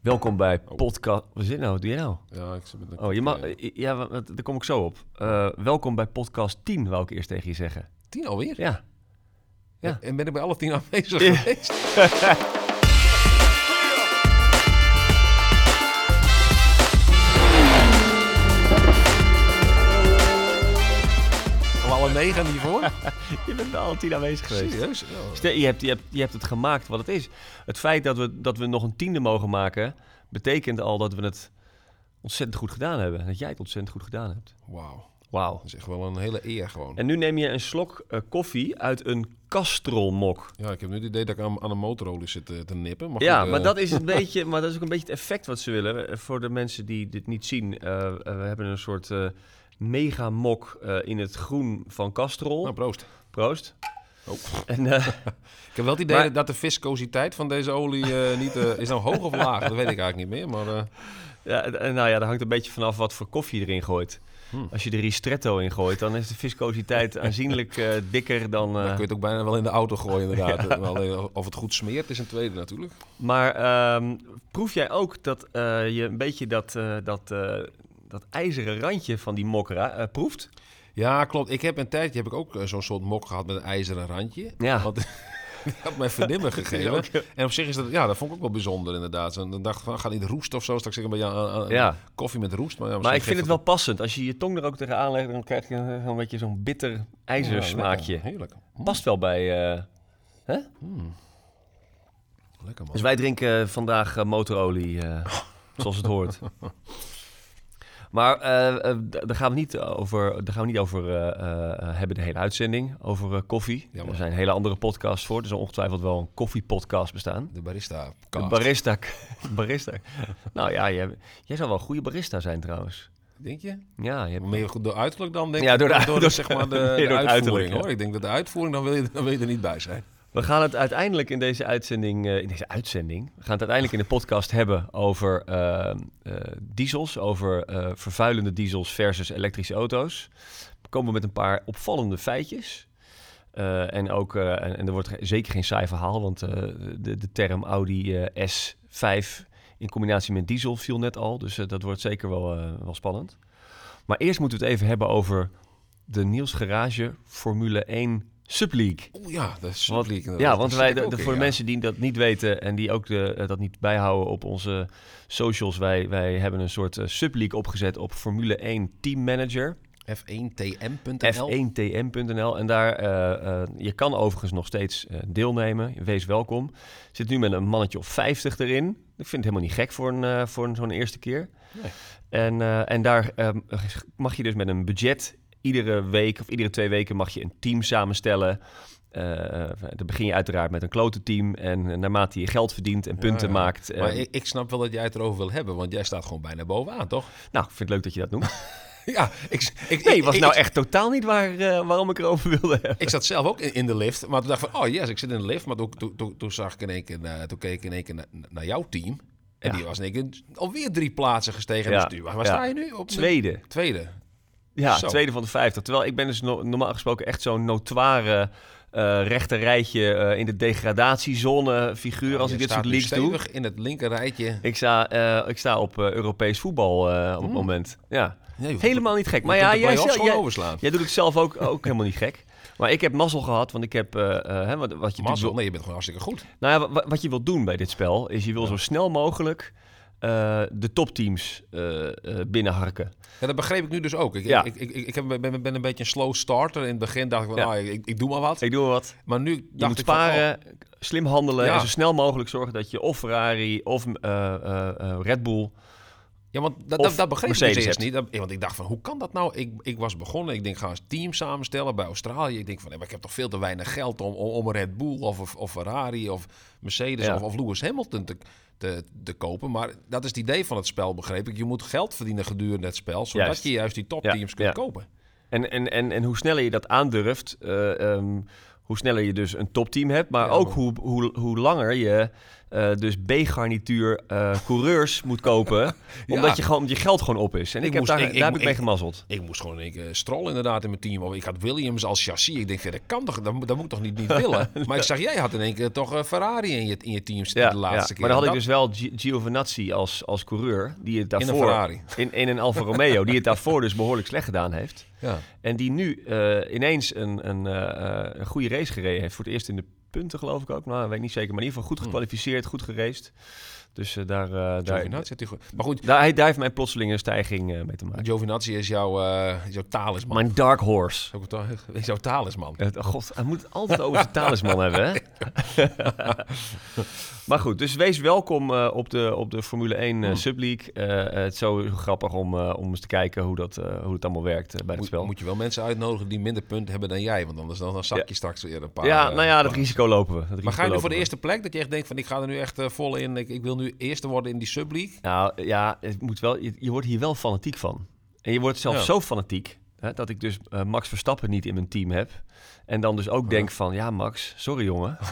Welkom bij podcast. Wat zit nou? Wat doe je nou? Ja, ik zit met een Oh, je mag. kopje- Ja, daar kom ik zo op. Eh, welkom bij podcast 10, wou ik eerst tegen je zeggen. Tien alweer? Ja. Ja. En ben ik bij alle tien aanwezig Ja. geweest? Negen hiervoor? Je bent alle 10 aanwezig geweest. Serieus? Stel, Je hebt, je, hebt, je hebt het gemaakt wat het is. Het feit dat we, dat we nog een tiende mogen maken, betekent al dat we het ontzettend goed gedaan hebben. Dat jij het ontzettend goed gedaan hebt. Wauw, Wauw. dat is echt wel een hele eer gewoon. En nu neem je een slok eh, koffie uit een kastrolmok. Ja, ik heb nu het idee dat ik aan, aan een motorolie zit te, te nippen. Maar Ja, goed, maar eh, dat is een beetje, maar dat is ook een beetje het effect wat ze willen. Eh, Voor de mensen die dit niet zien, eh, eh, we hebben een soort eh mega mok eh, in het groen van Castrol. Nou, proost. Proost. Oh. En eh, Ik heb wel het idee Maar- dat de viscositeit van deze olie eh, niet... is nou hoog of laag? Dat weet ik eigenlijk niet meer, maar... ja, nou ja, dat hangt een beetje vanaf wat voor koffie je erin gooit. Hmm. Als je er ristretto in gooit, dan is de viscositeit aanzienlijk dikker dan. Dan eh, kun je het ook bijna wel in de auto gooien, inderdaad. Of het goed smeert, is een tweede natuurlijk. Maar ehm, proef jij ook dat je een beetje dat, dat, dat ijzeren randje van die mokra eh, proeft? Ja, klopt. Ik heb een tijdje heb ik ook eh, zo'n soort mok gehad met een ijzeren randje. Ja. Want die had mijn vriendin me gegeven. En op zich is dat, ja, dat vond ik ook wel bijzonder inderdaad. Zo, Dan dacht ik van, ga niet roesten of zo. Straks zeg ik een beetje aan, Ja. koffie met roest. Maar, ja, Maar ik vind het wel passend. Als je je tong er ook tegenaan legt, dan krijg je een, een beetje zo'n bitter Ja, ijzersmaakje. lekker. Heerlijk. Hm, Past wel bij... eh, hè? Lekker man. Dus wij drinken vandaag motorolie, zoals het hoort. Maar eh, eh, daar gaan we niet over, daar gaan we niet over eh, hebben, de hele uitzending, over koffie. Jammer. Er zijn hele andere podcasts voor. Er zal ongetwijfeld wel een koffiepodcast bestaan. De barista. De barista. barista. nou ja, jij, jij zou wel een goede barista zijn trouwens. Denk je? Ja, je hebt... Meer goed door uiterlijk dan denk Ja, ik. door de- door, de, door- zeg maar de, uitvoering ja. hoor. Ik denk dat de uitvoering, dan wil je, dan wil je er niet bij zijn. We gaan het uiteindelijk in deze uitzending, eh, in deze uitzending, we gaan het uiteindelijk in de podcast hebben over eh, eh, diesels, over vervuilende diesels versus elektrische auto's. We komen met een paar opvallende feitjes. En ook, en, en er wordt zeker geen saai verhaal, want de, de term Audi eh, S5 in combinatie met diesel viel net al, dus dat wordt zeker wel, wel spannend. Maar eerst moeten we het even hebben over de Niels Garage Formule 1 Subleague. Oeh ja, dat is Want- Subleague. Ja, want wij, de, de- voor de ja. mensen die dat niet weten en die ook de, eh, dat niet bijhouden op onze socials, wij, wij hebben een soort eh, subleague opgezet op Formule 1 Team Manager, F1tm.nl. f1tm.nl. En daar, eh, eh, je kan overigens nog steeds eh, deelnemen, wees welkom. Zit nu met een mannetje of 50 erin. Ik vind het helemaal niet gek voor, een, eh, voor een, zo'n eerste keer. Nee. En, eh, en daar eh, mag je dus met een budget iedere week of iedere twee weken mag je een team samenstellen. Eh, dan begin je uiteraard met een klote team. En naarmate je geld verdient en punten ja. maakt. eh, Maar ik, ik snap wel dat jij het erover wil hebben, want jij staat gewoon bijna bovenaan, toch? Nou, ik vind het leuk dat je dat noemt. Ja, ik, ik, Nee, was ik- nou echt totaal niet waar, eh, waarom ik erover wilde hebben. Ik zat zelf ook in, in de lift, maar toen dacht ik van, oh yes, ik zit in de lift. Maar toen, toen, toen, toen zag ik in één keer, toen keek ik in één keer naar, naar jouw team. En Ja. die was in één keer alweer drie plaatsen gestegen. Ja, Dus waar sta je nu? Op de Tweede. Tweede. Ja, Zo. tweede van de 50. Terwijl ik ben dus no- normaal gesproken echt zo'n notoire rechter rijtje eh, in de degradatiezone figuur als Je ik dit soort leaks doe. in het linker rijtje. Ik sta, eh, ik sta op Europees voetbal op het moment. Ja, Nee, helemaal niet gek. Maar ja, jij, jij, overslaan. jij doet het zelf ook, ook helemaal niet gek. Maar ik heb mazzel gehad, want ik heb... hè, wat, wat, je Mazzel, wil, nee, je bent gewoon hartstikke goed. nou ja, wat, wat je wilt doen bij dit spel, is je wil zo snel mogelijk eh, de topteams eh, binnenharken. Ja, dat begreep ik nu dus ook. Ik, Ja. ik, ik, ik, ik heb- ben, ben een beetje een slow starter. In het begin dacht ik van, Ja. ah, ik, ik doe maar wat. Ik doe maar wat. Maar nu Je dacht moet ik van, oh, sparen, slim handelen Ja. en zo snel mogelijk zorgen dat je of Ferrari of Red Bull... Ja, want dat, dat, dat begreep ik dus Mercedes eerst hebt. niet. Dat- want ik dacht van, hoe kan dat nou? Ik, ik was begonnen, ik denk, ga eens team samenstellen bij Australië. Ik denk van, nee, maar ik heb toch veel te weinig geld om, om, Red Bull of, of, of Ferrari of Mercedes Ja. of, of Lewis Hamilton te, te, te kopen. Maar dat is het idee van het spel, begreep ik. Je moet geld verdienen gedurende het spel, zodat Juist. je juist die topteams Ja, kunt ja. kopen. En, en, en, en hoe sneller je dat aandurft, eh, ehm, hoe sneller je dus een topteam hebt. Maar Ja, ook maar- hoe, hoe, hoe langer je eh, dus B-garnituur eh, coureurs moet kopen. Omdat je gewoon je geld gewoon op is. En ik, Ik heb moest- daar, ik- ik heb ik mee ik- gemazzeld. Ik moest gewoon een keer Stroll inderdaad in mijn team. Ik had Williams als chassis. Ik denk, dat kan toch, dat, moet- dat moet ik toch niet, niet willen. Maar ik zag, jij had in één keer toch eh, Ferrari in je, in je team zitten Ja, de laatste ja. keer. Maar dan had ik dus wel Gi- Giovinazzi als, als coureur. Die het in daarvoor, een Ferrari. In, in een Alfa Romeo. Die het daarvoor dus behoorlijk slecht gedaan heeft. Ja. En die nu eh, ineens een, een, eh, eh, een goede race gereden heeft. Voor het eerst in de punten geloof ik ook. Nou, weet ik niet zeker. Maar in ieder geval goed gekwalificeerd, goed geraced. Dus eh, daar, daar, Giovinazzi hij goed. Maar goed, daar, daar heeft mijn plotselinge stijging eh, mee te maken. Giovinazzi is jouw, is jouw talisman. Mijn dark horse. Is jouw talisman. God, hij moet het altijd over zijn talisman hebben, hè? maar goed, dus wees welkom op, de, op de Formule 1 eh, Subleague. Het is zo grappig om, om eens te kijken hoe, dat, hoe het allemaal werkt bij Moet, spel. moet je wel mensen uitnodigen die minder punten hebben dan jij. Want anders dan, dan zak je Ja. straks weer een paar. ja, eh, nou ja, dat risico lopen we. Dat Maar risico ga je nu voor de eerste plek? Dat je echt denkt van ik ga er nu echt eh, vol in. Ik, ik wil nu eerste worden in die subleague. Nou ja, het moet wel, je, je wordt hier wel fanatiek van. En je wordt zelfs Ja. zo fanatiek hè, dat ik dus eh, Max Verstappen niet in mijn team heb. En dan dus ook denk van, ja Max, sorry jongen.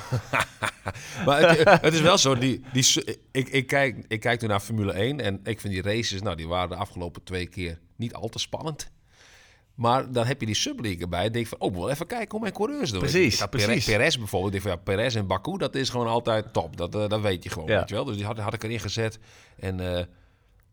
Maar het, het is wel zo, die, die, ik, ik, kijk, ik kijk nu naar Formule 1 en ik vind die races, nou die waren de afgelopen twee keer niet al te spannend. Maar dan heb je die subleague erbij. en denk van, oh, ik wel even kijken hoe mijn coureurs doen. Precies, Ik had precies. Perez, bijvoorbeeld. Ik van, ja, Perez en Baku, dat is gewoon altijd top. Dat, eh, dat weet je gewoon, Ja. weet je wel. Dus die had, had ik erin gezet. En eh,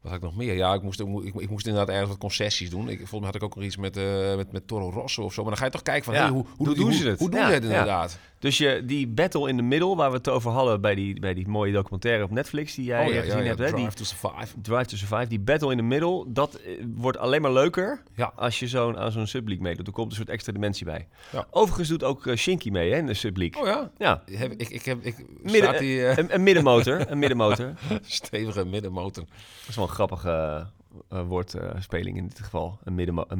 wat had ik nog meer? Ja, ik moest, ik, mo- ik, ik moest inderdaad ergens wat concessies doen. Ik, volgens mij had ik ook nog iets met, eh, met, met Toro Rosso of zo. Maar dan ga je toch kijken van, Ja, hey, hoe, hoe, hoe doen ze het? Hoe doen Ja, ze het ja. Dus je, die battle in the middle, waar we het over hadden bij die, bij die mooie documentaire op Netflix die jij oh ja, gezien ja, ja, hebt. Hè? Die Drive to Survive. Drive to Survive, die battle in the middle, dat eh, wordt alleen maar leuker Ja. als je zo'n, aan zo'n subleague meedoet. Er komt een soort extra dimensie bij. Ja. Overigens doet ook eh, Shinky mee hè, in de subleague. Oh ja? Ja, Heb, ik, ik heb, ik, Midden- staat die eh, een, een middenmotor. een middenmotor. stevige middenmotor. Dat is wel een grappige eh, eh, woordspeling in dit geval. Een, middenmo een.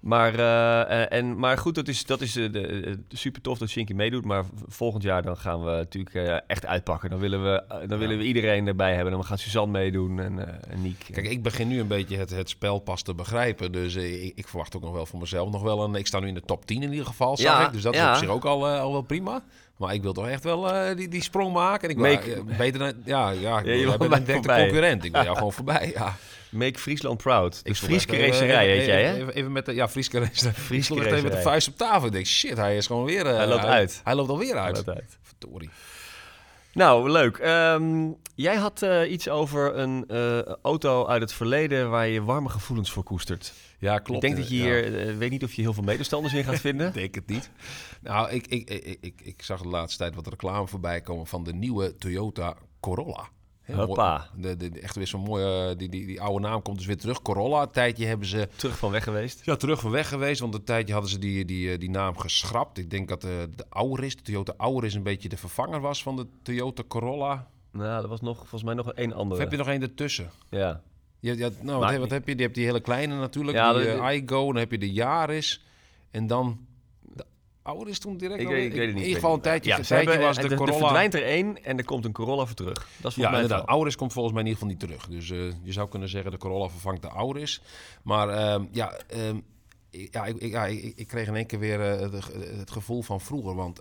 Maar, eh, en, maar goed, dat is, dat is de, super tof dat Shinky meedoet. Maar volgend jaar dan gaan we natuurlijk echt uitpakken. Dan willen we, dan willen we iedereen erbij hebben. Dan gaat Suzanne meedoen en, en Niek. Kijk, ik begin nu een beetje het, het spel pas te begrijpen. Dus ik, ik verwacht ook nog wel voor mezelf nog wel een... Ik sta nu in de top 10 in ieder geval, Ja, ik. Dus dat ja. is op zich ook al, al wel prima. Maar ik wil toch echt wel eh, die, die sprong maken. En ik Make- wil, eh, beter dan... Ja, ja, ik wil- mij een directe concurrent. Ik wil jou gewoon voorbij, ja. Make Friesland proud. Ik stond Frieske racerij heet jij, hè? Even, even met de... Ja, Frieske racerij. Frieske echt even met de vuist op tafel. Ik denk, shit, hij is gewoon weer... eh, Hij loopt uit. Hij loopt alweer uit. Loopt uit. Verdorie. Nou, leuk. Ehm, jij had iets over een auto uit het verleden waar je warme gevoelens voor koestert. Ja, klopt. ik denk dat je hier, eh, weet niet of je heel veel medestanders in gaat vinden. Denk het niet. Nou, ik, ik, ik, ik, ik zag de laatste tijd wat reclame voorbij komen van de nieuwe Toyota Corolla. Hoppa. De, de, de- echt weer zo'n mooie... Die, die, die oude naam komt dus weer terug. Corolla. Een tijdje hebben ze... Terug van weg geweest. Ja, terug van weg geweest. Want een tijdje hadden ze die, die, eh, die naam geschrapt. Ik denk dat eh, de Auris, de Toyota Auris, een beetje de vervanger was van de Toyota Corolla. Nou, er was nog, volgens mij nog een Of andere. heb je nog één ertussen? Ja. Je, je, nou, wat, wat heb je? Je hebt die hele kleine natuurlijk, Ja, die eh, iGo. Dan heb je de Yaris. En dan de Auris toen direct. Ik al- weet, ik weet het niet. In ieder geval een tijdje, niet. een tijdje hebben- was de er- Er Corolla... verdwijnt er één en er komt een Corolla voor terug. Dat is Ja, mij inderdaad. Auris komt volgens mij in ieder geval niet terug. Dus eh, je zou kunnen zeggen de Corolla vervangt de Auris. Maar ehm, ja, ehm, ik- ja, ik, ik, ja ik, ik kreeg in één keer weer eh, het, het gevoel van vroeger. Want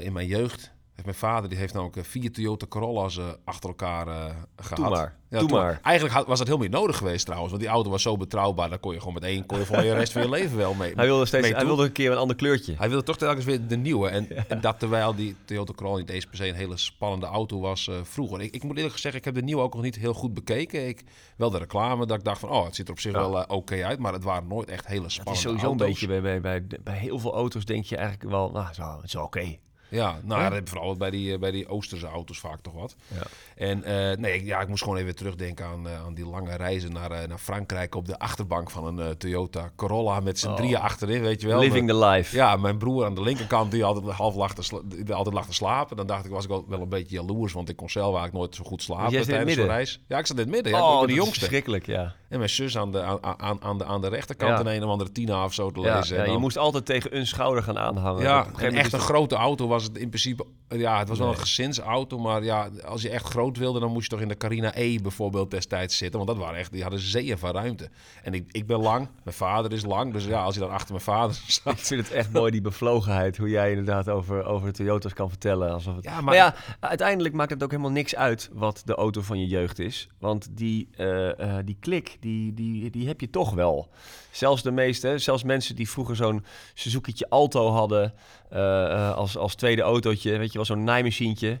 in mijn jeugd mijn vader die heeft namelijk eh, vier Toyota Corolla's eh, achter elkaar eh, gehad. Doe maar. Ja, Doe maar. Eigenlijk was dat heel niet nodig geweest trouwens. Want die auto was zo betrouwbaar. Daar kon je gewoon met één kon je voor de rest van je leven wel mee. Hij wilde, steeds, mee hij wilde een keer een ander kleurtje. Hij wilde toch telkens weer de nieuwe. En, en dat terwijl die Toyota Corolla niet eens per se een hele spannende auto was vroeger. Ik, ik moet eerlijk zeggen, ik heb de nieuwe ook nog niet heel goed bekeken. Ik, wel de reclame, dat ik dacht van, oh, het ziet er op zich Ja. wel oké uit. Maar het waren nooit echt hele Het spannende is sowieso een auto's. beetje bij, bij, bij, bij heel veel auto's denk je eigenlijk wel, nou, zo, het is oké. Ja, nou, dat heb je vooral bij die, eh, bij die Oosterse auto's vaak toch wat. Ja. En eh, nee, ik- ja, ik moest gewoon even terugdenken aan, eh, aan die lange reizen naar, naar Frankrijk op de achterbank van een Toyota Corolla met z'n Oh. drieën achterin, weet je wel. Living the life. Ja, mijn broer aan de linkerkant die altijd half lag te, die altijd lag te slapen. Dan dacht ik, was ik wel, wel een beetje jaloers, want ik kon zelf eigenlijk nooit zo goed slapen tijdens zo'n reis. Ja, ik zat in het midden. Ja, oh, ik ben dat de jongste. verschrikkelijk, ja. En mijn zus aan de, aan, aan, aan de, aan de rechterkant Ja. en een of andere Tina of zo te Ja, lezen. ja, En je moest altijd tegen een schouder gaan aanhangen. Op ja, een en echt een grote auto was was het in principe... Ja, het was wel een gezinsauto. Maar ja, als je echt groot wilde, dan moest je toch in de Carina E bijvoorbeeld destijds zitten. Want dat waren echt... Die hadden zeeën van ruimte. En ik, ik ben lang. Mijn vader is lang. Dus ja, als je dan achter mijn vader Ik zat... vind het echt mooi, die bevlogenheid. Hoe jij inderdaad over, over de Toyota's kan vertellen. Alsof het... Ja, maar... maar- ja, uiteindelijk maakt het ook helemaal niks uit wat de auto van je jeugd is. Want die, eh, eh, die klik, die, die, die heb je toch wel. Zelfs de meeste, zelfs mensen die vroeger zo'n Suzuki'tje Alto hadden... eh, eh, als, als tweede autootje, weet je wel, zo'n naaimachientje...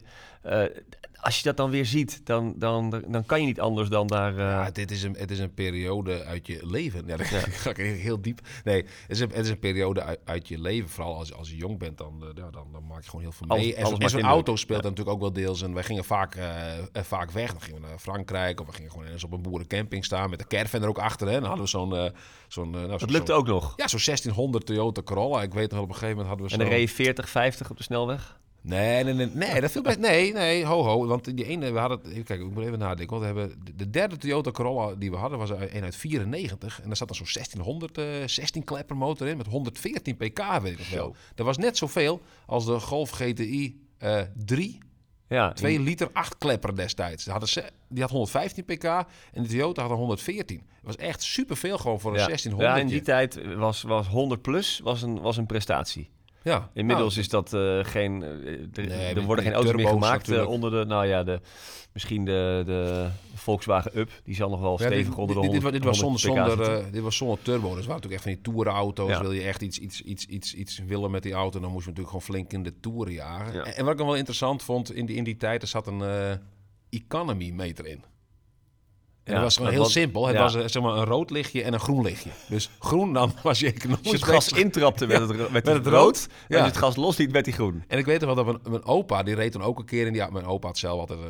Als je dat dan weer ziet, dan, dan, dan kan je niet anders dan daar... eh, Ja, dit is een, het is een periode uit je leven. Ja, dan ga ik heel diep. Nee, het is een, het is een periode uit, uit je leven. Vooral als, als je jong bent, dan, eh, ja, dan, dan maak je gewoon heel veel mee. En, alles en maakt zo'n auto speelt dan natuurlijk ook wel deels. En wij gingen vaak, eh, vaak weg. Dan gingen we naar Frankrijk. Of we gingen gewoon eens op een boerencamping staan. Met de caravan er ook achter. Hè. Dan hadden we zo'n... zo'n nou, dat lukte ook nog. Ja, zo'n 1600 Toyota Corolla. Ik weet nog, op een gegeven moment hadden we En dan reed je 40, 50 op de snelweg. Nee, nee, nee, nee, dat viel best. Nee, nee, ho, ho. Want die ene, we hadden. Kijk, ik moet even nadenken. Want we hebben de- de derde Toyota Corolla die we hadden was een uit 94. En daar zat dan zo'n 1600, eh 16 klepper motor in met 114 pk, weet ik nog wel. Dat was net zoveel als de Golf GTI eh 3, Ja, 2 liter 8 klepper destijds. Die, hadden ze, die had 115 pk en de Toyota had er 114. Dat was echt superveel gewoon voor een ja. 1600. Ja, in die tijd was, was 100 plus was een, was een prestatie. Ja. Inmiddels Nou, is dat eh, geen... eh, er, Nee, er worden die geen auto's meer gemaakt eh, natuurlijk. onder de... Nou ja, de, misschien de, de Volkswagen Up. Die zal nog wel Ja, stevig dit, onder de dit, 100 dit, dit was zonder, 100 pk zonder, eh, dit was zonder turbo. Dus waren natuurlijk echt van die tourauto's. Ja. Wil je echt iets, iets, iets, iets, iets willen met die auto, dan moest je natuurlijk gewoon flink in de toeren jagen. Ja. En, en wat ik nog wel interessant vond, in die, in die tijd, er zat een eh, economy meter in. En dat was gewoon heel simpel. Het was eh, zeg maar een rood lichtje en een groen lichtje. Dus groen, dan was je economisch Als je het gas intrapte, werd het, werd Werd het het rood. En als je het gas losliet, werd hij groen. En ik weet nog wel dat mijn, mijn opa, die reed toen ook een keer in die... Ja, mijn opa had zelf altijd eh,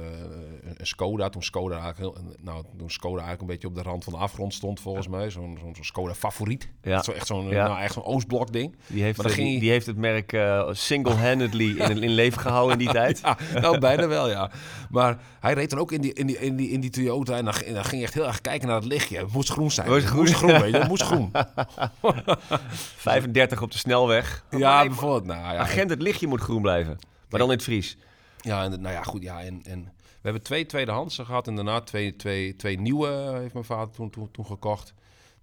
een, Skoda. Toen Skoda eigenlijk, heel, nou, toen Skoda eigenlijk een beetje op de rand van de afgrond stond, volgens mij. Zo'n zo'n Skoda favoriet. Ja. Zo, echt zo'n Ja. nou, echt zo'n Oostblok ding. Die heeft, Maar dan ging die, heeft het merk eh, single-handedly in, in leven gehouden in die tijd. Ja, nou, bijna wel, ja. Maar hij reed dan ook in die, in die, in die, in die Toyota en dan, en dan ging echt heel erg kijken naar het lichtje. Het moest groen zijn. Moest Het groen. moest groen, weet je. Het moest groen. 35 op de snelweg. Ja, bijvoorbeeld. Nou, ja, Agent, het lichtje moet groen blijven. Maar dan in het Fries. Ja, en, nou ja, goed. Ja, en, en we hebben twee tweedehands gehad en daarna twee, twee, twee nieuwe heeft mijn vader toen, toen, toen gekocht.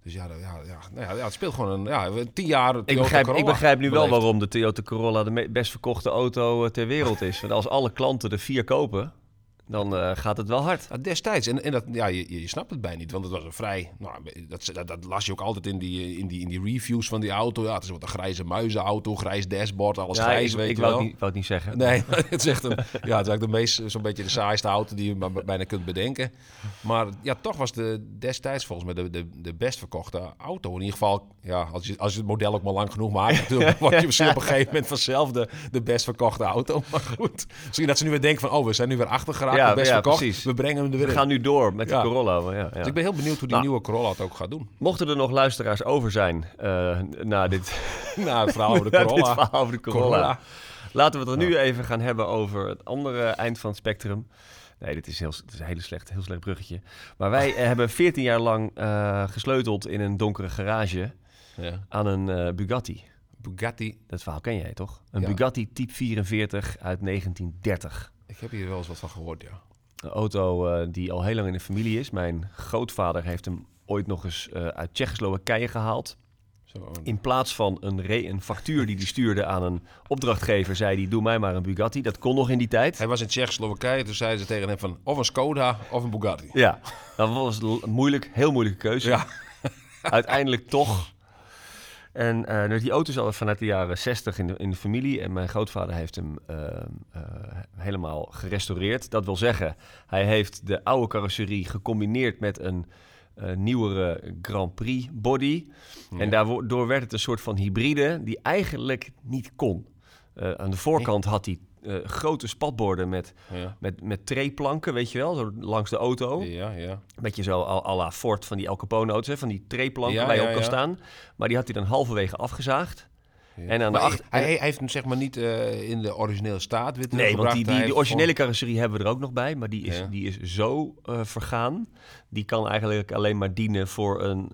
Dus ja, dat- ja, ja, nou ja, het speelt gewoon een ja, tien jaar. Toyota Ik begrijp, ik begrijp nu wel waarom de Toyota Corolla de best verkochte auto eh, ter wereld is. Want als alle klanten er vier kopen, dan eh, gaat het wel hard. Destijds. En, en dat, ja, je, je snapt het bij niet, want het was een vrij... Nou, dat, dat, dat las je ook altijd in die, in, die, in die reviews van die auto. Ja, het is wat een grijze muizenauto, grijs dashboard, alles Ja, grijs, ik, weet ik je wou, wel. het niet, wou het niet zeggen. Nee, het is echt een, ja, het is eigenlijk de meest, zo'n beetje de saaiste auto die je bijna kunt bedenken. Maar ja, toch was de destijds volgens mij de, de, de best verkochte auto. In ieder geval, ja, als je, als je het model ook maar lang genoeg maakt, natuurlijk word je misschien op een gegeven moment vanzelf de, de best verkochte auto. Maar goed, misschien dat ze nu weer denken van, oh, we zijn nu weer achtergeraakt, Ja, best ja, verkocht. precies. We brengen hem er weer We gaan nu door met de Corolla. Maar ja, ja. Dus ik ben heel benieuwd hoe die Nou. nieuwe Corolla het ook gaat doen. Mochten er nog luisteraars over zijn eh, na dit, Nou, het verhaal over de na Corolla. verhaal over de Corolla. Corolla. Laten we het er nu even gaan hebben over het andere eind van het spectrum. Nee, dit is, heel, dit is een hele slecht, heel slecht bruggetje. Maar wij eh, hebben 14 jaar lang eh, gesleuteld in een donkere garage Ja. aan een Bugatti. Bugatti. Dat verhaal ken jij toch? Een Ja. Bugatti Type 44 uit 1930. Ik heb hier wel eens wat van gehoord, ja. Een auto eh, die al heel lang in de familie is. Mijn grootvader heeft hem ooit nog eens eh, uit Tsjechoslowakije gehaald. Zo, In plaats van een, re- een factuur die hij stuurde aan een opdrachtgever, zei hij: Doe mij maar een Bugatti. Dat kon nog in die tijd. Hij was in Tsjechoslowakije, toen zeiden ze tegen hem van of een Skoda of een Bugatti. Ja, dat was l- moeilijk, heel moeilijke keuze. Ja. Uiteindelijk toch. En dus die auto is al vanuit de jaren 60 in de, in de familie. En mijn grootvader heeft hem eh, eh, helemaal gerestaureerd. Dat wil zeggen, hij heeft de oude carrosserie gecombineerd met een nieuwere Grand Prix body. En daardoor werd het een soort van hybride die eigenlijk niet kon. Aan de voorkant had hij eh, grote spatborden met, Ja, met, met treeplanken, weet je wel, zo langs de auto. ja, ja. Beetje zo à à la Ford van die El Capone auto's, hè, van die treeplanken Ja, waar je ja, op kan staan. Maar die had hij dan halverwege afgezaagd. ja. En aan de achter- hij, hij heeft hem zeg maar niet eh, in de originele staat weer Nee, want die, die, originele carrosserie hebben we er ook nog bij. Maar die is, Ja. die is zo eh, vergaan. Die kan eigenlijk alleen maar dienen voor een,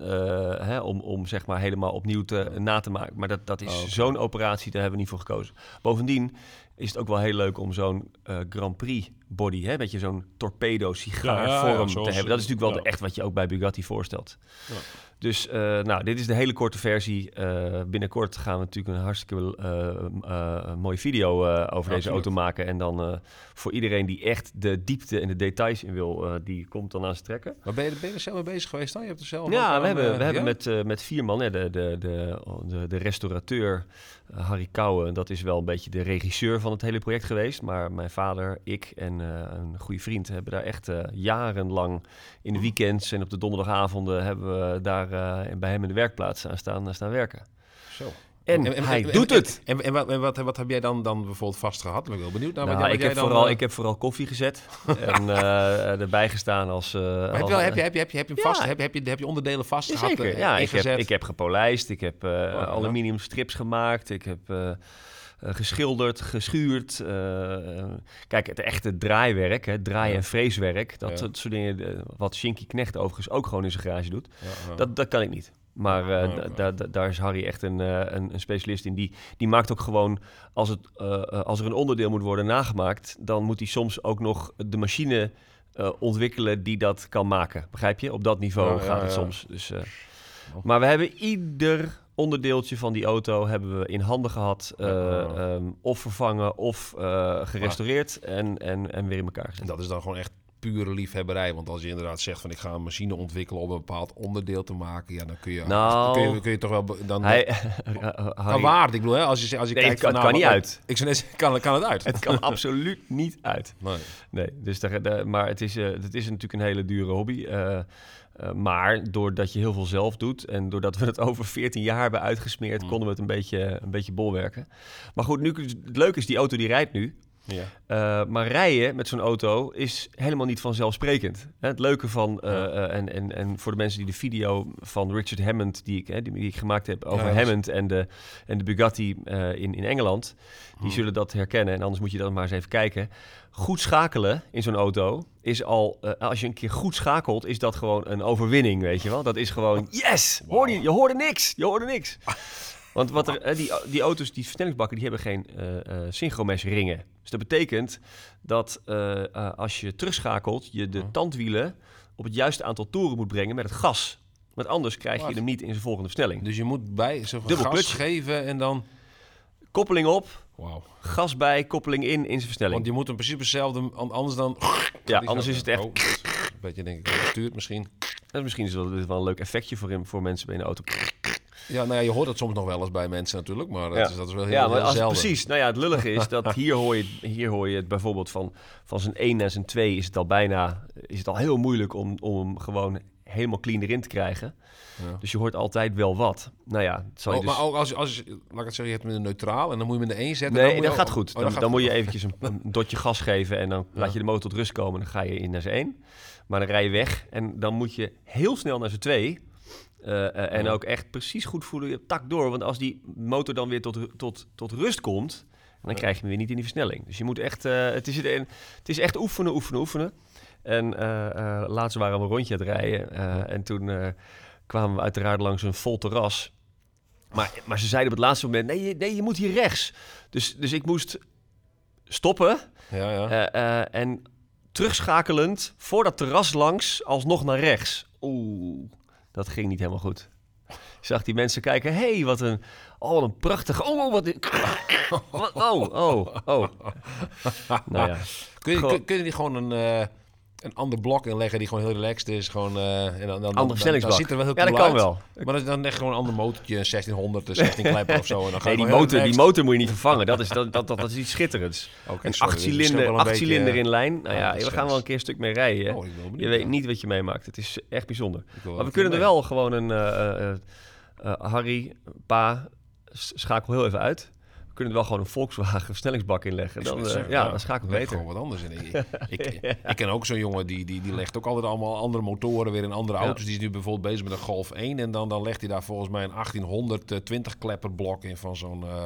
hè, om, om zeg maar helemaal opnieuw te, na te maken. Maar dat, dat is Oh, zo'n operatie, daar hebben we niet voor gekozen. Bovendien is het ook wel heel leuk om zo'n eh, Grand Prix body, hè, beetje zo'n torpedo sigaar Ja, ja, vorm ja, te hebben. Dat is natuurlijk wel de- echt wat je ook bij Bugatti voorstelt. Dus eh, nou, dit is de hele korte versie. Eh, binnenkort gaan we natuurlijk een hartstikke eh, mooie video over deze auto maken. En dan voor iedereen die echt de diepte en de details in wil, die komt dan aan ze trekken. Maar ben je, ben je er zelf mee bezig geweest dan? Je hebt er zelf Ja, we hebben, we hebben met, met vier man, hè, de, de, de, de, de restaurateur Harry Kouwen, dat is wel een beetje de regisseur van het hele project geweest. Maar mijn vader, ik en een goede vriend hebben daar echt jarenlang in de weekends en op de donderdagavonden hebben we daar bij hem in de werkplaats aan staan, staan werken. Zo. En, hij doet het! En, en, wat, wat, wat heb jij dan, dan bijvoorbeeld vastgehad? Ben ik wel benieuwd naar. Nou, wat, jij- ik, heb dan, vooral, eh, ik heb vooral koffie gezet en eh, erbij gestaan als... eh, maar heb, je heb, je, heb, je, heb, je, heb je hem Ja. vast? Heb, je- heb, je, heb je onderdelen vast gehad? Jazeker, eh, ja. Ik heb, ik heb gepolijst, ik heb eh, ja. aluminium strips gemaakt, ik heb eh, eh, geschilderd, geschuurd. eh, eh, kijk, het echte draaiwerk, hè, draai- Ja. en freeswerk, dat soort dingen, eh, wat Shinky Knecht overigens ook gewoon in zijn garage doet, dat, dat kan ik niet. Maar eh, da- da- daar is Harry echt een, eh, een, een specialist in. Die, die maakt ook gewoon, als, het, eh, eh, als er een onderdeel moet worden nagemaakt, dan moet hij soms ook nog de machine eh, ontwikkelen die dat kan maken. Begrijp je? Op dat niveau ja, gaat het ja. soms. Dus, eh, maar we hebben ieder onderdeeltje van die auto hebben we in handen gehad. eh, ehm, of vervangen of eh, gerestaureerd en, en, en weer in elkaar En gezet. dat is dan gewoon echt pure liefhebberij. Want als je inderdaad zegt van ik ga een machine ontwikkelen om een bepaald onderdeel te maken, ja, dan kun je, Nou, dan kun je, kun je toch wel dan Hij, kan Harry, waard. Ik bedoel, hè, als je als je nee, het kijkt kan, van, het kan nou, niet uit. Ik zou net kan, kan het uit? Het kan absoluut niet uit. Nee. Nee, dus daar, daar- maar het is, eh, het is natuurlijk een hele dure hobby. Eh, maar doordat je heel veel zelf doet en doordat we het over 14 jaar hebben uitgesmeerd, Mm. konden we het een beetje, een beetje bolwerken. Maar goed, nu, het leuke is, die auto die rijdt nu. Ja. Eh, maar rijden met zo'n auto is helemaal niet vanzelfsprekend. Hè, Het leuke van, eh, eh, en, en, en voor de mensen die de video van Richard Hammond, die ik, hè, die, die ik gemaakt heb over Ja, dat Hammond en de, en de Bugatti in, in Engeland, die Hmm. zullen dat herkennen. En anders moet je dan maar eens even kijken. Goed schakelen in zo'n auto is al, als je een keer goed schakelt, is dat gewoon een overwinning, weet je wel. Dat is gewoon, yes, hoorde je, je hoorde niks, je hoorde niks. Want wat er, eh, die, die auto's, die versnellingsbakken, die hebben geen eh eh ringen. Dus dat betekent dat eh, eh, als je terugschakelt, je de Ja. tandwielen op het juiste aantal toeren moet brengen met het gas. Want anders krijg je hem niet in zijn volgende versnelling. Dus je moet bij zo'n gas clutch. geven en dan... Koppeling op, gas bij, koppeling in, in zijn versnelling. Want je moet in principe hetzelfde... an- Anders dan... ja, anders is het echt... Oh, is een beetje denk ik gestuurd misschien. En misschien is dat wel een leuk effectje voor, hem, voor mensen bij een auto. Ja, nou ja, je hoort het soms nog wel eens bij mensen natuurlijk, maar dat, Ja. is, dat is wel heel, Ja, maar heel als, zelden. precies. Nou ja, het lullige is dat hier hoor je, hier hoor je het bijvoorbeeld van, van zijn 1 naar zijn 2 is het al bijna is het al heel moeilijk om, om hem gewoon helemaal clean erin te krijgen. Ja. Dus je hoort altijd wel wat. Nou ja, het zal je Oh, dus... Maar ook als, je- als laat ik het zeggen, je hebt hem in een neutraal en dan moet je hem in de 1 zetten. Nee, dan moet dat je- gaat oh, goed. oh, Dan, dan moet je eventjes een, een dotje gas geven en dan Ja. laat je de motor tot rust komen. Dan ga je in naar zijn 1. Maar dan rij je weg en dan moet je heel snel naar zijn 2. Eh, eh, en ook echt precies goed voelen, je tak door. Want als die motor dan weer tot, tot, tot rust komt, dan krijg je hem weer niet in die versnelling. Dus je moet echt, eh, het, is, het is echt oefenen, oefenen, oefenen. En eh, laatst waren we een rondje aan het rijden. en toen kwamen we uiteraard langs een vol terras. Maar, maar ze zeiden op het laatste moment, nee, je- nee, je moet hier rechts. Dus, dus ik moest stoppen Ja, ja. en terugschakelend voor dat terras langs alsnog naar rechts. Oeh, dat ging niet helemaal goed. Ik zag die mensen kijken, hé, hey, wat een, oh, wat een prachtig, oh, wat, een- wat oh, oh, oh. Nou ja, kun, je, gewoon- kun, kun je die gewoon een, eh, een ander blok inleggen die gewoon heel relaxed is? Gewoon, eh, en dan, dan, dan, dan, versnellingsbak. ziet er wel heel ja, dat kan uit. wel. Maar dan, dan leg je gewoon een ander motortje, een 1600, een 16 klepper of zo. En dan ga Nee, die motor, die motor moet je niet vervangen. Dat is, dat, dat, dat, dat is iets schitterends. Oké, Een sorry, acht is cilinder, acht beetje, cilinder eh, in lijn. Nou ja, ja, is we gaan wel een keer een stuk mee rijden. Oh, Je weet niet wat je meemaakt. Het is echt bijzonder. Maar we kunnen er wel gewoon een... eh, Harry, pa, schakel heel even uit. We kunnen er wel gewoon een Volkswagen versnellingsbak in leggen. Dan, eh, ja, dan schakel leg beter. gewoon wat anders in. Ik, ik, ik ken ook zo'n jongen die, die, die legt ook altijd allemaal andere motoren weer in andere Ja. auto's. Die is nu bijvoorbeeld bezig met een Golf 1. En dan, dan legt hij daar volgens mij een 1820 klepper blok in van zo'n... eh,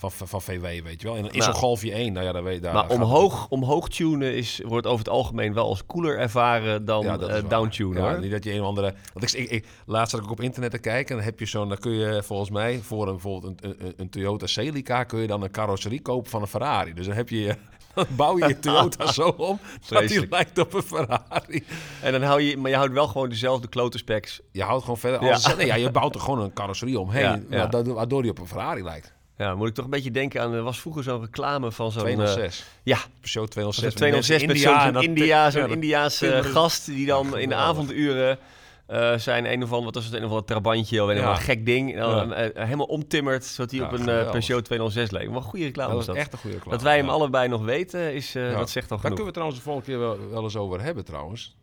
van, van VW, weet je wel. In, in Nou. zo'n Golfje 1, nou ja, daar weet je... daar maar het- omhoog, omhoog tunen is, wordt over het algemeen wel als cooler ervaren dan Ja, is waar. downtunen Ja. Niet dat je een of andere... Want ik, ik, ik- laatst zat ik op internet te kijken en dan heb je zo'n... Dan kun je volgens mij voor een, bijvoorbeeld een, een, een Toyota Celica... kun je dan een carrosserie kopen van een Ferrari. Dus dan heb je... Dan bouw je je Toyota zo om dat die lijkt op een Ferrari. En dan hou je, maar je houdt wel gewoon dezelfde klote specs. Je houdt gewoon verder... Ja. Als, nee, ja, je bouwt er gewoon een carrosserie omheen... Ja, waardoor die op een Ferrari lijkt. Ja, moet ik toch een beetje denken aan, er was vroeger zo'n reclame van zo'n... eh, 206. ja, Peugeot zo'n 206. 206 met zo'n India, zo'n ja, Indiaanse gast die dan in de avonduren eh, zijn een of ander, wat was het, een of ander trabantje of een of Ja. ander gek ding, en dan, Ja. eh, helemaal omtimmerd, zodat hij Ja, op een eh, geweldig. Peugeot 206 leek. Wat een goede reclame Dat was was dat. echt een goede reclame. Dat wij hem allebei nog weten, is, eh, dat zegt al Daar genoeg. kunnen we trouwens de volgende keer wel, wel eens over hebben trouwens.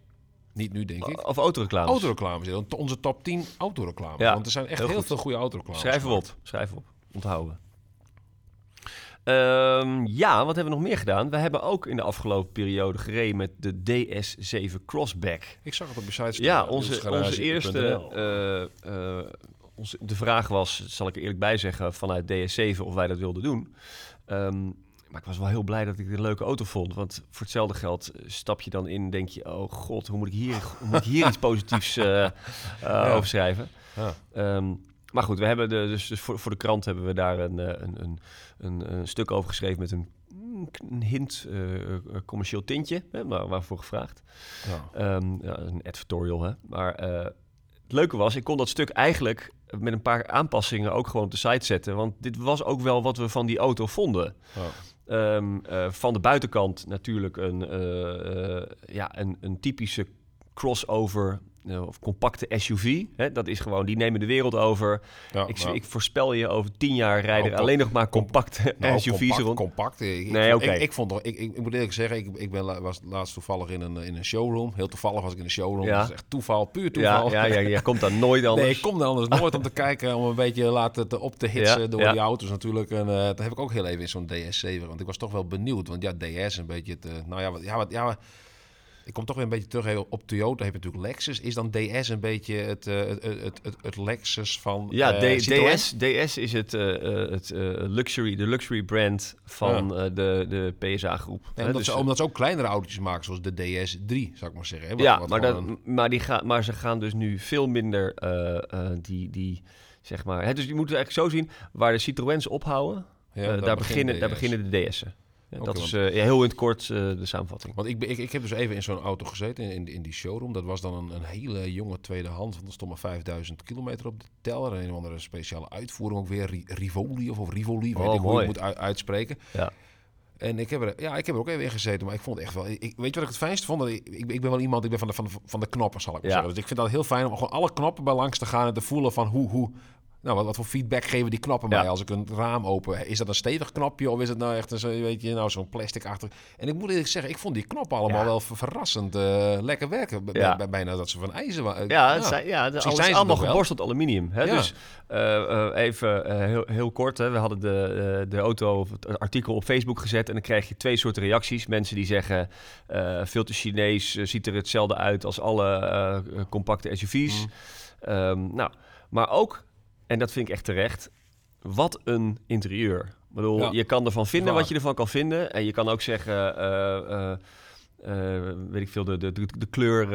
Niet nu, denk ik. Of autoreclames. Autoreclames. Onze top 10 autoreclames. Ja, Want er zijn echt heel veel goede autoreclames. Schrijven we op. Schrijven we op. Onthouden. Ehm, ja, wat hebben we nog meer gedaan? We hebben ook in de afgelopen periode gereden met de DS7 Crossback. Ik zag het op je site staan. Ja, onze, onze eerste... eh, eh, onze, de vraag was, zal ik er eerlijk bij zeggen, vanuit DS7 of wij dat wilden doen. Ehm, maar ik was wel heel blij dat ik een leuke auto vond. Want voor hetzelfde geld eh, stap je dan in en denk je... oh god, hoe moet ik hier, hoe moet ik hier iets positiefs eh, over schrijven? Ja. Ehm, maar goed, we hebben de, dus, dus voor, voor de krant hebben we daar een, eh, een, een, een, een stuk over geschreven met een, een hint eh, eh, commercieel tintje, hè, waar, waarvoor gevraagd. Ja. Ehm, ja, een editorial, hè. Maar het leuke was, ik kon dat stuk eigenlijk met een paar aanpassingen ook gewoon op de site zetten. Want dit was ook wel wat we van die auto vonden. Ja. Ehm, eh, van de buitenkant natuurlijk een, ja, een, een typische crossover eh, of compacte SUV. Hè? Dat is gewoon, die nemen de wereld over. Ja, ik, nou, ik voorspel je, over tien jaar rijden Nou, alleen nog maar compacte nou, SUV's compact, rond. compact. Ik, Nee, ik, ik, ik vond toch, ik, ik, moet eerlijk zeggen, ik, ik ben, was laatst toevallig in een, in een showroom. Heel toevallig was ik in een showroom. Ja. Dat is echt toeval, puur Ja, toeval. ja, ja, je komt daar nooit anders. Nee, ik kom er anders nooit om te kijken, om een beetje laten te, op te hitsen Ja, door ja. die auto's natuurlijk. En uh, dat heb ik ook heel even in zo'n DS7, want ik was toch wel benieuwd. Want ja, DS een beetje het, uh, nou ja, wat, ja, wat, ja, ik kom toch weer een beetje terug op Toyota. Heb je natuurlijk Lexus. Is dan DS een beetje het, uh, het, het, het, het, Lexus van Ja, uh, D- DS, DS is het, uh, het luxury, de luxury brand van ja. de, de PSA-groep. Ja, omdat, dus, ze, omdat ze ook kleinere autootjes maken, zoals de DS3, zou ik maar zeggen. Hè? Wat, ja, wat maar, dat, een... maar, die gaan, maar ze gaan dus nu veel minder die, die, zeg maar... Hè, dus je moet het eigenlijk zo zien, waar de Citroëns ophouden, ja, daar, beginnen, daar beginnen de DS'en. Okay, dat is uh, heel in het kort uh, de samenvatting. Want ik, ik, ik heb dus even in zo'n auto gezeten, in, in die showroom. Dat was dan een, een hele jonge tweedehands, want er stond maar 5000 kilometer op de teller. En een of andere speciale uitvoering ook weer, Rivoli of, of Rivoli, weet oh, ik mooi. hoe je moet uit, uitspreken. Ja. En ik heb, er, ja, ik heb er ook even in gezeten, maar ik vond het echt wel... Ik, weet je wat ik het fijnst vond? Ik, ik, ik ben wel iemand, ik ben van de, van de, van de knoppen, zal ik maar ja. zeggen. Dus ik vind dat heel fijn om gewoon alle knoppen bij langs te gaan en te voelen van hoe... hoe nou, wat, wat voor feedback geven die knoppen ja. mij als ik een raam open? Is dat een stevig knopje of is het nou echt een, zo, weet je, nou, zo'n plastic achter? En ik moet eerlijk zeggen, ik vond die knoppen allemaal ja. wel verrassend uh, lekker werken. Bijna dat ze van ijzer waren. Ja, het zijn, ja het is allemaal geborsteld aluminium. Hè? Dus uh, uh, even heel, heel, kort, hè? we hadden de, de auto, het artikel op Facebook gezet en dan krijg je twee soorten reacties. Mensen die zeggen, veel te Chinees, ziet er hetzelfde uit als alle compacte SUV's. Mm. Um, nou, maar ook en dat vind ik echt terecht. Wat een interieur. Ik bedoel, ja. je kan ervan vinden wat je ervan kan vinden. En je kan ook zeggen, uh, uh, weet ik veel, de, de, de kleur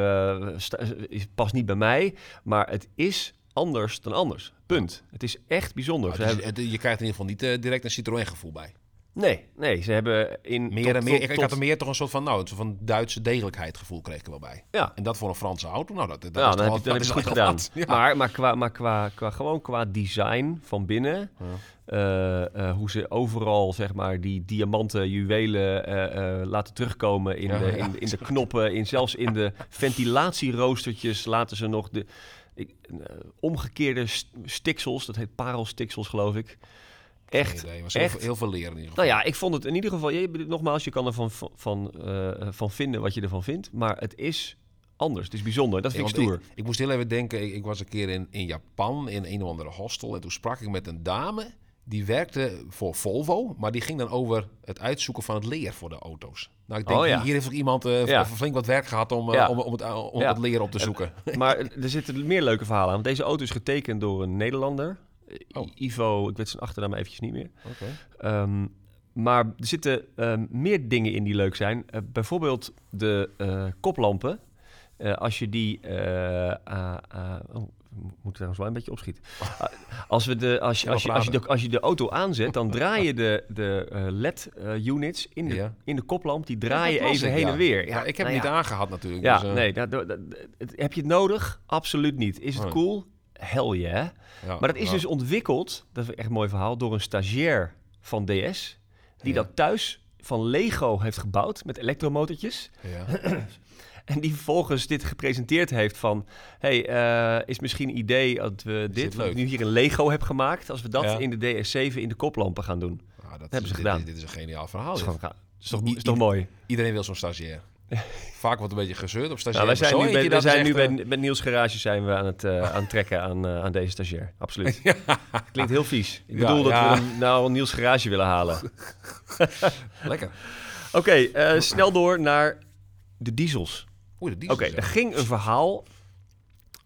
past niet bij mij. Maar het is anders dan anders. Punt. Het is echt bijzonder. Nou, is, hebben... Je krijgt in ieder geval niet direct een Citroën gevoel bij. Nee, nee, ze hebben in... Meer tot, en meer, tot, ik, ik had er meer toch een soort van, nou, een soort van Duitse degelijkheid gevoel kreeg ik er wel bij. Ja. En dat voor een Franse auto, nou, dat, dat ja, is dan heb je, goed gedaan. Ja. Maar, maar, qua, maar qua, qua, gewoon qua design van binnen, ja. uh, uh, hoe ze overal, zeg maar, die diamanten, juwelen uh, laten terugkomen in, de, in, in de knoppen, in, zelfs in de ventilatieroostertjes laten ze nog de ik, omgekeerde stiksels, dat heet parelstiksels, geloof ik. Echt. Heel, veel, heel veel leren in ieder geval. Nou ja, ik vond het in ieder geval... Je, nogmaals, je kan ervan van, van, uh, van vinden wat je ervan vindt. Maar het is anders. Het is bijzonder. Dat vind ja, ik stoer. Ik, ik, moest heel even denken. Ik, ik, was een keer in, in Japan in een of andere hostel. En toen sprak ik met een dame. Die werkte voor Volvo. Maar die ging dan over het uitzoeken van het leer voor de auto's. Nou, ik denk, oh, ja. hier heeft ook iemand uh, ja. flink wat werk gehad om, uh, om, om, het, om het leer op te zoeken. maar er zitten meer leuke verhalen aan. Want deze auto is getekend door een Nederlander. Oh. Ivo, ik weet zijn achternaam eventjes niet meer. Ehm, maar er zitten ehm, meer dingen in die leuk zijn. Eh, bijvoorbeeld de eh, koplampen. Eh, als je die... ah, ah, oh, we moeten trouwens wel een beetje opschieten. Als, we de, als, je, als, je, als, je de, praten. als je de auto aanzet, dan draai je de, de LED-units in, de, Ja. in de koplamp. Die Ja, draai je dat las even ik, heen ja. en weer. Ja, ik heb nou niet aangehad natuurlijk. Ja, dus, nee. dat- dat- heb je het nodig? Absoluut niet. Is het Nee. cool? Hell yeah. ja, Maar dat is ja. dus ontwikkeld, dat is echt een mooi verhaal, door een stagiair van DS. Die Ja. dat thuis van Lego heeft gebouwd met elektromotortjes. Ja. En die vervolgens dit gepresenteerd heeft van... hey, eh, is misschien een idee dat we dit, dit wat ik nu hier een Lego heb gemaakt... als we dat in de DS7 in de koplampen gaan doen. Ah, dat hebben ze dit, gedaan. Dit, is een geniaal verhaal. Dat is, gewoon, toch, is toch i- mooi? Iedereen wil zo'n stagiair. Vaak wordt een beetje gezeurd op stagiair. Nou, wij zijn nu, bij, dat is zijn nu bij, bij Niels Garage zijn we aan het, eh, aan trekken aan, eh, aan deze stagiair. Absoluut. Klinkt heel vies. Ik Ja, bedoel dat we hem nou Niels Garage willen halen. eh, Lekker. Oké, eh, snel door naar de diesels. Oké, diesels, er ja. ging een verhaal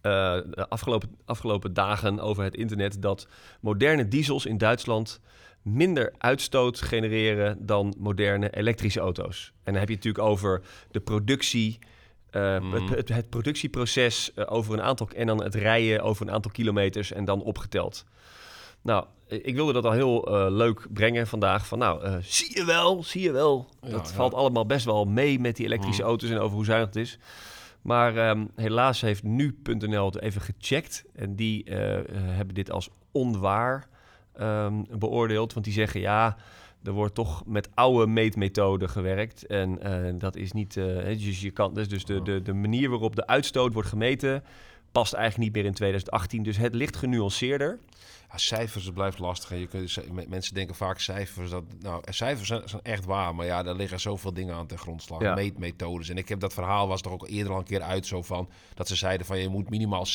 eh, de afgelopen, afgelopen dagen over het internet dat moderne diesels in Duitsland minder uitstoot genereren dan moderne elektrische auto's. En dan heb je het natuurlijk over de productie, eh, Mhm. het, het, het productieproces eh, over een aantal en dan het rijden over een aantal kilometers en dan opgeteld. Nou, ik wilde dat al heel eh, leuk brengen vandaag. Van nou, zie je wel, zie je wel. Ja, dat ja. valt allemaal best wel mee met die elektrische Mhm. auto's en over hoe zuinig het is. Maar ehm, helaas heeft nu.nl het even gecheckt. En die hebben dit als onwaar ehm, beoordeeld. Want die zeggen ja, er wordt toch met oude meetmethoden gewerkt. En eh, dat is niet. eh, dus je kan, dus dus de, de, de manier waarop de uitstoot wordt gemeten. past eigenlijk niet meer in 2018. Dus het ligt genuanceerder. Cijfers, het blijft lastig. En je kunt, mensen denken vaak cijfers. Dat, nou, cijfers zijn, zijn echt waar. Maar ja, daar liggen zoveel dingen aan ten grondslag. Ja. Meetmethodes. En ik heb dat verhaal was toch ook eerder al een keer uit zo van... dat ze zeiden van je moet minimaal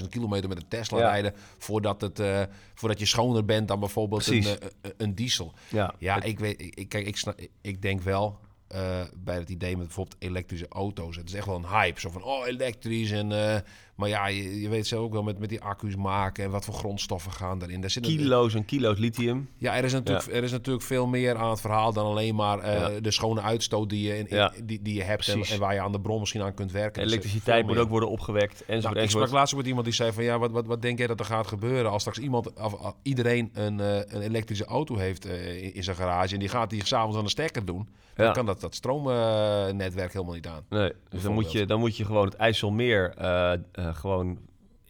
600.000 kilometer met een Tesla Ja. rijden... Voordat, het, eh, voordat je schoner bent dan bijvoorbeeld een, Precies. eh, een, diesel. Ja, Ja, ik, weet, ik, kijk, ik, snap, ik- denk wel eh, bij het idee met bijvoorbeeld elektrische auto's. Het is echt wel een hype. Zo van, oh, elektrisch. En, eh, maar ja, je, je weet zelf ook wel met, met die accu's maken en wat voor grondstoffen gaan daarin. Daar zit een- kilo's en kilo's lithium. ja, er is, natuurlijk, er is natuurlijk veel meer aan het verhaal dan alleen maar eh, Ja. de schone uitstoot die je, in, in- Ja. die, die je hebt en, en waar je aan de bron misschien aan kunt werken. Dus, eh, Elektriciteit moet ook worden opgewekt. Nou, Enzovoort, ik sprak laatst ook met iemand die zei van ja, wat, wat, wat denk jij dat er gaat gebeuren als straks iemand, of, of iedereen een, eh, een elektrische auto heeft eh, in, in zijn garage en die gaat die s'avonds aan de stekker doen, dan kan dat, dat stroomnetwerk helemaal niet aan. Nee, dus dan moet, je, dan moet je gewoon het IJsselmeer eh, eh, gewoon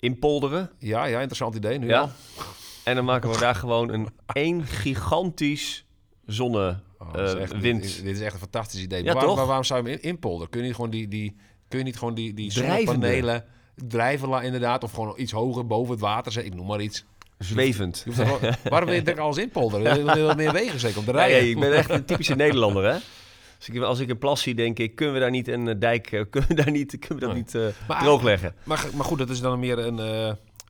inpolderen. Ja, ja, interessant idee nu Ja. al. En dan maken we daar gewoon een één gigantisch zonne Oh, is eh, echt, wind. is- dit is echt een fantastisch idee. Ja, maar, waarom, maar waarom zou je hem in, inpolderen? Kun je niet gewoon die, die, kun je niet gewoon die, die zonnepanelen drijven inderdaad, of gewoon iets hoger boven het water zetten? Ik noem maar iets. zwevend. Waarom wil je ik alles inpolderen? Je wil- meer wegen zeker om te Ja, rijden. ja, ik ben echt een typische Nederlander, hè? Als ik, als ik een plas zie, denk ik, kunnen we daar niet een eh, dijk, eh, kunnen we, daar niet, kunnen we dat Nee. niet eh, Maar- droogleggen? Maar, maar goed, dat is dan meer een,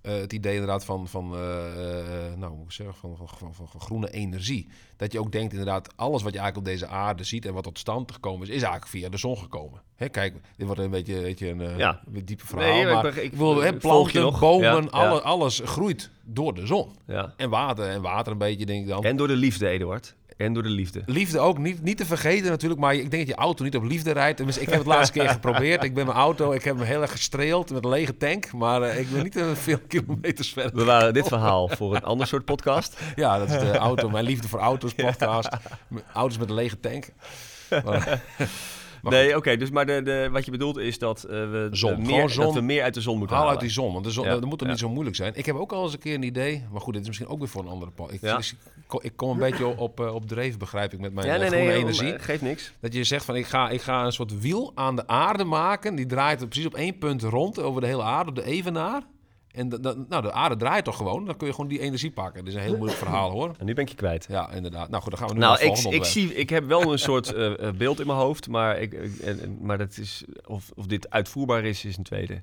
het idee inderdaad van, van, nou, hoe moet ik zeggen, van, van, van, groene energie. Dat je ook denkt inderdaad, alles wat je eigenlijk op deze aarde ziet en wat tot stand gekomen is, is eigenlijk via de zon gekomen. Hè, kijk, dit wordt een beetje, weet je, een Ja. diepe verhaal. Nee, maar ik- ik wil, hè, planten, bomen, Ja, alle- ja. alles groeit door de zon. En water, en water een beetje, denk ik dan. En door de liefde, Eduard. En door de liefde. Liefde ook niet, niet te vergeten natuurlijk, maar ik denk dat je auto niet op liefde rijdt. Tenminste, ik heb het laatste keer geprobeerd. Ik ben mijn auto, ik heb hem heel erg gestreeld met een lege tank, maar eh, ik ben niet eh, veel kilometers verder. We waren dit verhaal voor een ander soort podcast. Ja, dat is de auto, mijn liefde voor auto's podcast. Auto's met een lege tank. Maar nee, oké, dus maar de, de, wat je bedoelt is dat, eh, we, Zon. eh, meer, zon. dat we meer uit de zon moeten Haal halen. uit die zon, want de zon, dat moet toch niet zo moeilijk zijn. Ik heb ook al eens een keer een idee, maar goed, dit is misschien ook weer voor een andere. Ik, ik, kom- een beetje op, eh, op dreef, begrijp ik, met mijn ja, eh, nee, groene nee, energie. eh, geeft niks. Dat je zegt van ik ga, ik ga een soort wiel aan de aarde maken. Die draait er precies op één punt rond over de hele aarde, op de evenaar. En de, de- nou, de aarde draait toch gewoon. Dan kun je gewoon die energie pakken. Dit is een heel moeilijk verhaal hoor. En nu ben ik je kwijt. Ja, inderdaad. Nou goed, dan gaan we nu Nou, naar ik, volgende ik, zie, ik heb wel een soort eh, eh, beeld in mijn hoofd, maar, ik, maar dat is, of, of dit uitvoerbaar is, is een tweede.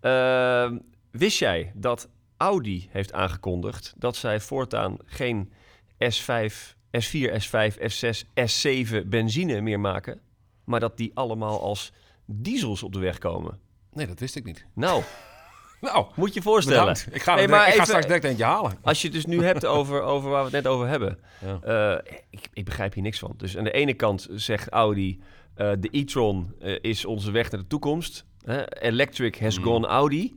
Ehm, wist jij dat Audi heeft aangekondigd dat zij voortaan geen S5, S4, S5, S6, S7 benzine meer maken, maar dat die allemaal als diesels op de weg komen? Nee, dat wist ik niet. Nou, Nou, Moet je voorstellen. bedankt. Ik ga, Nee, maar direct- ik ga even- straks direct eentje halen. Als je het dus nu hebt over, over waar we het net over hebben. Ja. Eh, ik, ik begrijp hier niks van. Dus aan de ene kant zegt Audi... eh, de e-tron eh, is onze weg naar de toekomst. Electric has Mm. gone Audi.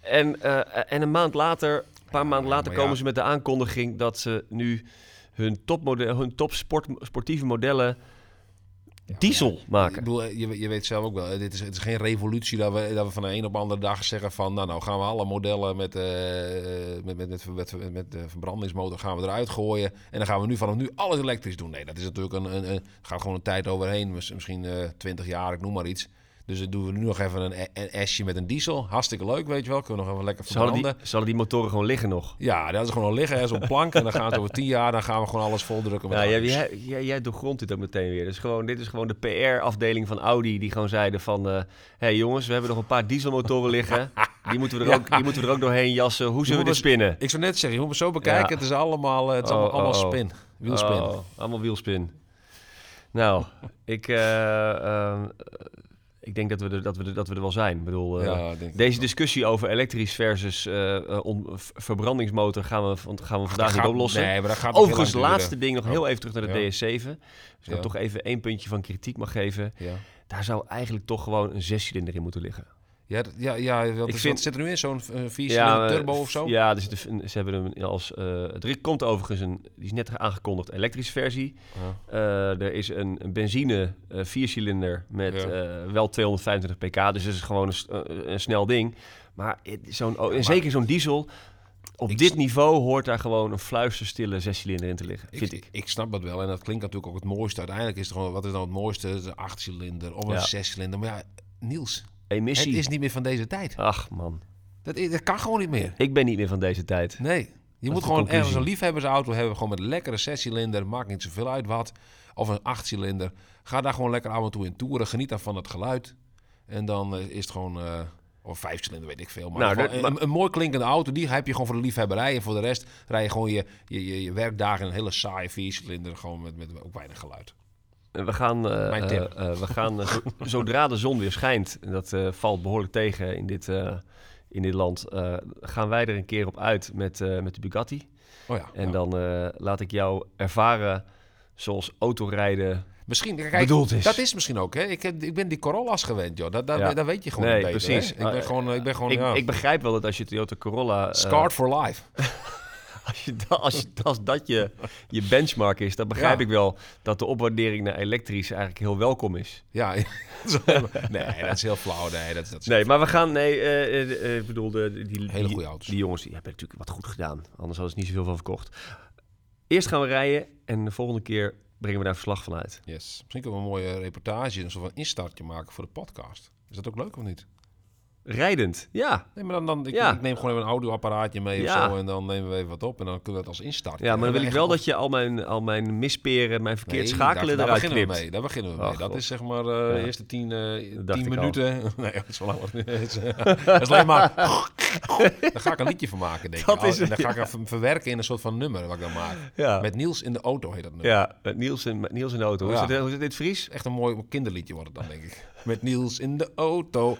En, en een maand later, een paar maanden later... komen ja. ze met de aankondiging dat ze nu hun, topmodel, hun top sport, sportieve modellen... diesel Ik maken. bedoel, eh, je, je weet zelf ook wel, eh, dit is, het is geen revolutie dat we, dat we van de een op de andere dag zeggen van... Nou, nou gaan we alle modellen met, eh, met, met, met, met, met, met de verbrandingsmotor gaan we eruit gooien. En dan gaan we nu vanaf nu alles elektrisch doen. Nee, dat is natuurlijk een... een, een gaat gewoon een tijd overheen, mis- misschien eh 20 jaar, ik noem maar iets. Dus dan doen we nu nog even een, een S'je met een diesel. Hartstikke leuk, weet je wel. Kunnen we nog even lekker verbranden. die, ze hadden die motoren gewoon liggen nog. Ja, dat is gewoon liggen, hè, zo'n plank. En dan gaan we over 10 jaar, dan gaan we gewoon alles voldrukken met Ja, jij, jij, jij, jij doorgrondt dit ook meteen weer. Dus gewoon, dit is gewoon de PR-afdeling van Audi die gewoon zeiden van... Hé hey jongens, we hebben nog een paar dieselmotoren liggen. Die moeten, we er ook, die moeten we er ook doorheen jassen. Hoe zullen we dit spinnen? Ik zou net zeggen, je moet me zo bekijken. Ja. Het is allemaal, eh, het is Oh, allemaal, allemaal oh, oh. spin. Wielspin. Oh, allemaal wielspin. Nou, ik, eh, ik denk dat we, er, dat, we er, dat we er wel zijn. Ik bedoel, eh, ja, denk ik deze wel. discussie over elektrisch versus eh, eh, on- verbrandingsmotor gaan we, gaan we vandaag niet oplossen. Nee, maar dat gaat Overigens, het laatste ding nog Oh. heel even terug naar de Ja. DS7. Dus ik Ja. toch even één puntje van kritiek mag geven. Daar zou eigenlijk toch gewoon een zescilinder in moeten liggen. Ja, dat- ja, ja wat, Ik is, vind- wat zit er nu in? Zo'n uh, vier Ja, turbo eh, of zo? Ja, er zit ze hebben hem als. eh er komt overigens een. Die is net aangekondigd, elektrische versie. Ja. Eh, er is een, een benzine eh viercilinder met Ja. eh, wel 225 pk. Dus het is gewoon een, eh, een snel ding. Maar zo'n, oh, maar- zeker zo'n diesel. Op Ik dit niveau hoort daar gewoon een fluisterstille zescilinder in te liggen, vind ik. ik. snap dat wel en dat klinkt natuurlijk ook het mooiste. Uiteindelijk is het gewoon, wat is nou het mooiste? Een achtcilinder of een zescilinder. Maar ja, Niels, het is niet meer van deze tijd. Ach man, Dat, dat kan gewoon niet meer. ik ben niet meer van deze tijd. Nee. Je moet gewoon ergens een liefhebbersauto hebben, gewoon met een lekkere zescilinder, maakt niet zoveel uit wat. Of een achtcilinder. Ga daar gewoon lekker af en toe in toeren, geniet dan van het geluid. En dan eh, is het gewoon, eh of vijfcilinder weet ik veel. Maar, Nou, gewoon dat- een, een mooi klinkende auto, die heb je gewoon voor de liefhebberij. En voor de rest rij je gewoon je, je, je, je werkdagen in een hele saaie viercilinder, gewoon met, met ook weinig geluid. We gaan, eh, Mijn tip. eh, eh, we gaan zo- zodra de zon weer schijnt, en dat valt behoorlijk tegen in dit, in dit land, gaan wij er een keer op uit met, met de Bugatti. Oh ja. En ja. dan laat ik jou ervaren zoals autorijden. Misschien, kijk, bedoeld is. dat is misschien ook, hè. Ik, heb, ik ben die Corolla's gewend, joh. Dat, dat, Ja. dat weet je gewoon Nee, beter, precies. hè. Ik ben gewoon, ik ben gewoon ik, ja, ik begrijp wel dat als je Toyota Corolla... scarred for life. als, je da- als, je- als dat je, je benchmark is, dan begrijp Ja. ik wel dat de opwaardering naar elektrisch eigenlijk heel welkom is. Ja, nee, dat is heel flauw. Nee, dat, dat is Nee, maar we gaan... Nee, eh, eh, eh, ik bedoel, de, die, Hele goede auto's. die jongens die hebben natuurlijk wat goed gedaan. Anders hadden ze niet zoveel van verkocht. Eerst gaan we rijden en de volgende keer brengen we daar verslag van uit. Yes. Misschien kunnen we een mooie reportage, een soort van instartje maken voor de podcast. Is dat ook leuk of niet? Rijdend, ja. Nee, maar dan, dan ik, Ja. ik neem gewoon even een audioapparaatje mee Ja. of zo en dan nemen we even wat op en dan kunnen we het als instart. Ja, maar dan wil ik wel dat je al mijn, al mijn misperen, mijn verkeerd schakelen daar, eruit beginnen we mee. Daar beginnen we mee. Oh, dat God. is zeg maar eh, de Ja. eerste tien, eh, tien minuten. nee, dat is wel lang. Het is, dat is alleen maar... Daar ga ik een liedje van maken, denk ik. Dat is en dan ga ik even verwerken in een soort van nummer wat ik dan maak. Ja, Met Niels in de auto heet dat nummer. ja met Niels, in, met Niels in de auto. Hoe, is hoe dit Fries? Echt een mooi kinderliedje wordt het dan, denk ik. Met Niels in de auto.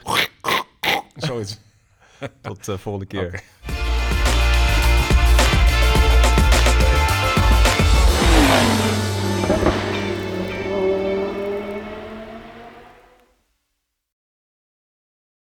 Zoiets. Tot de volgende keer.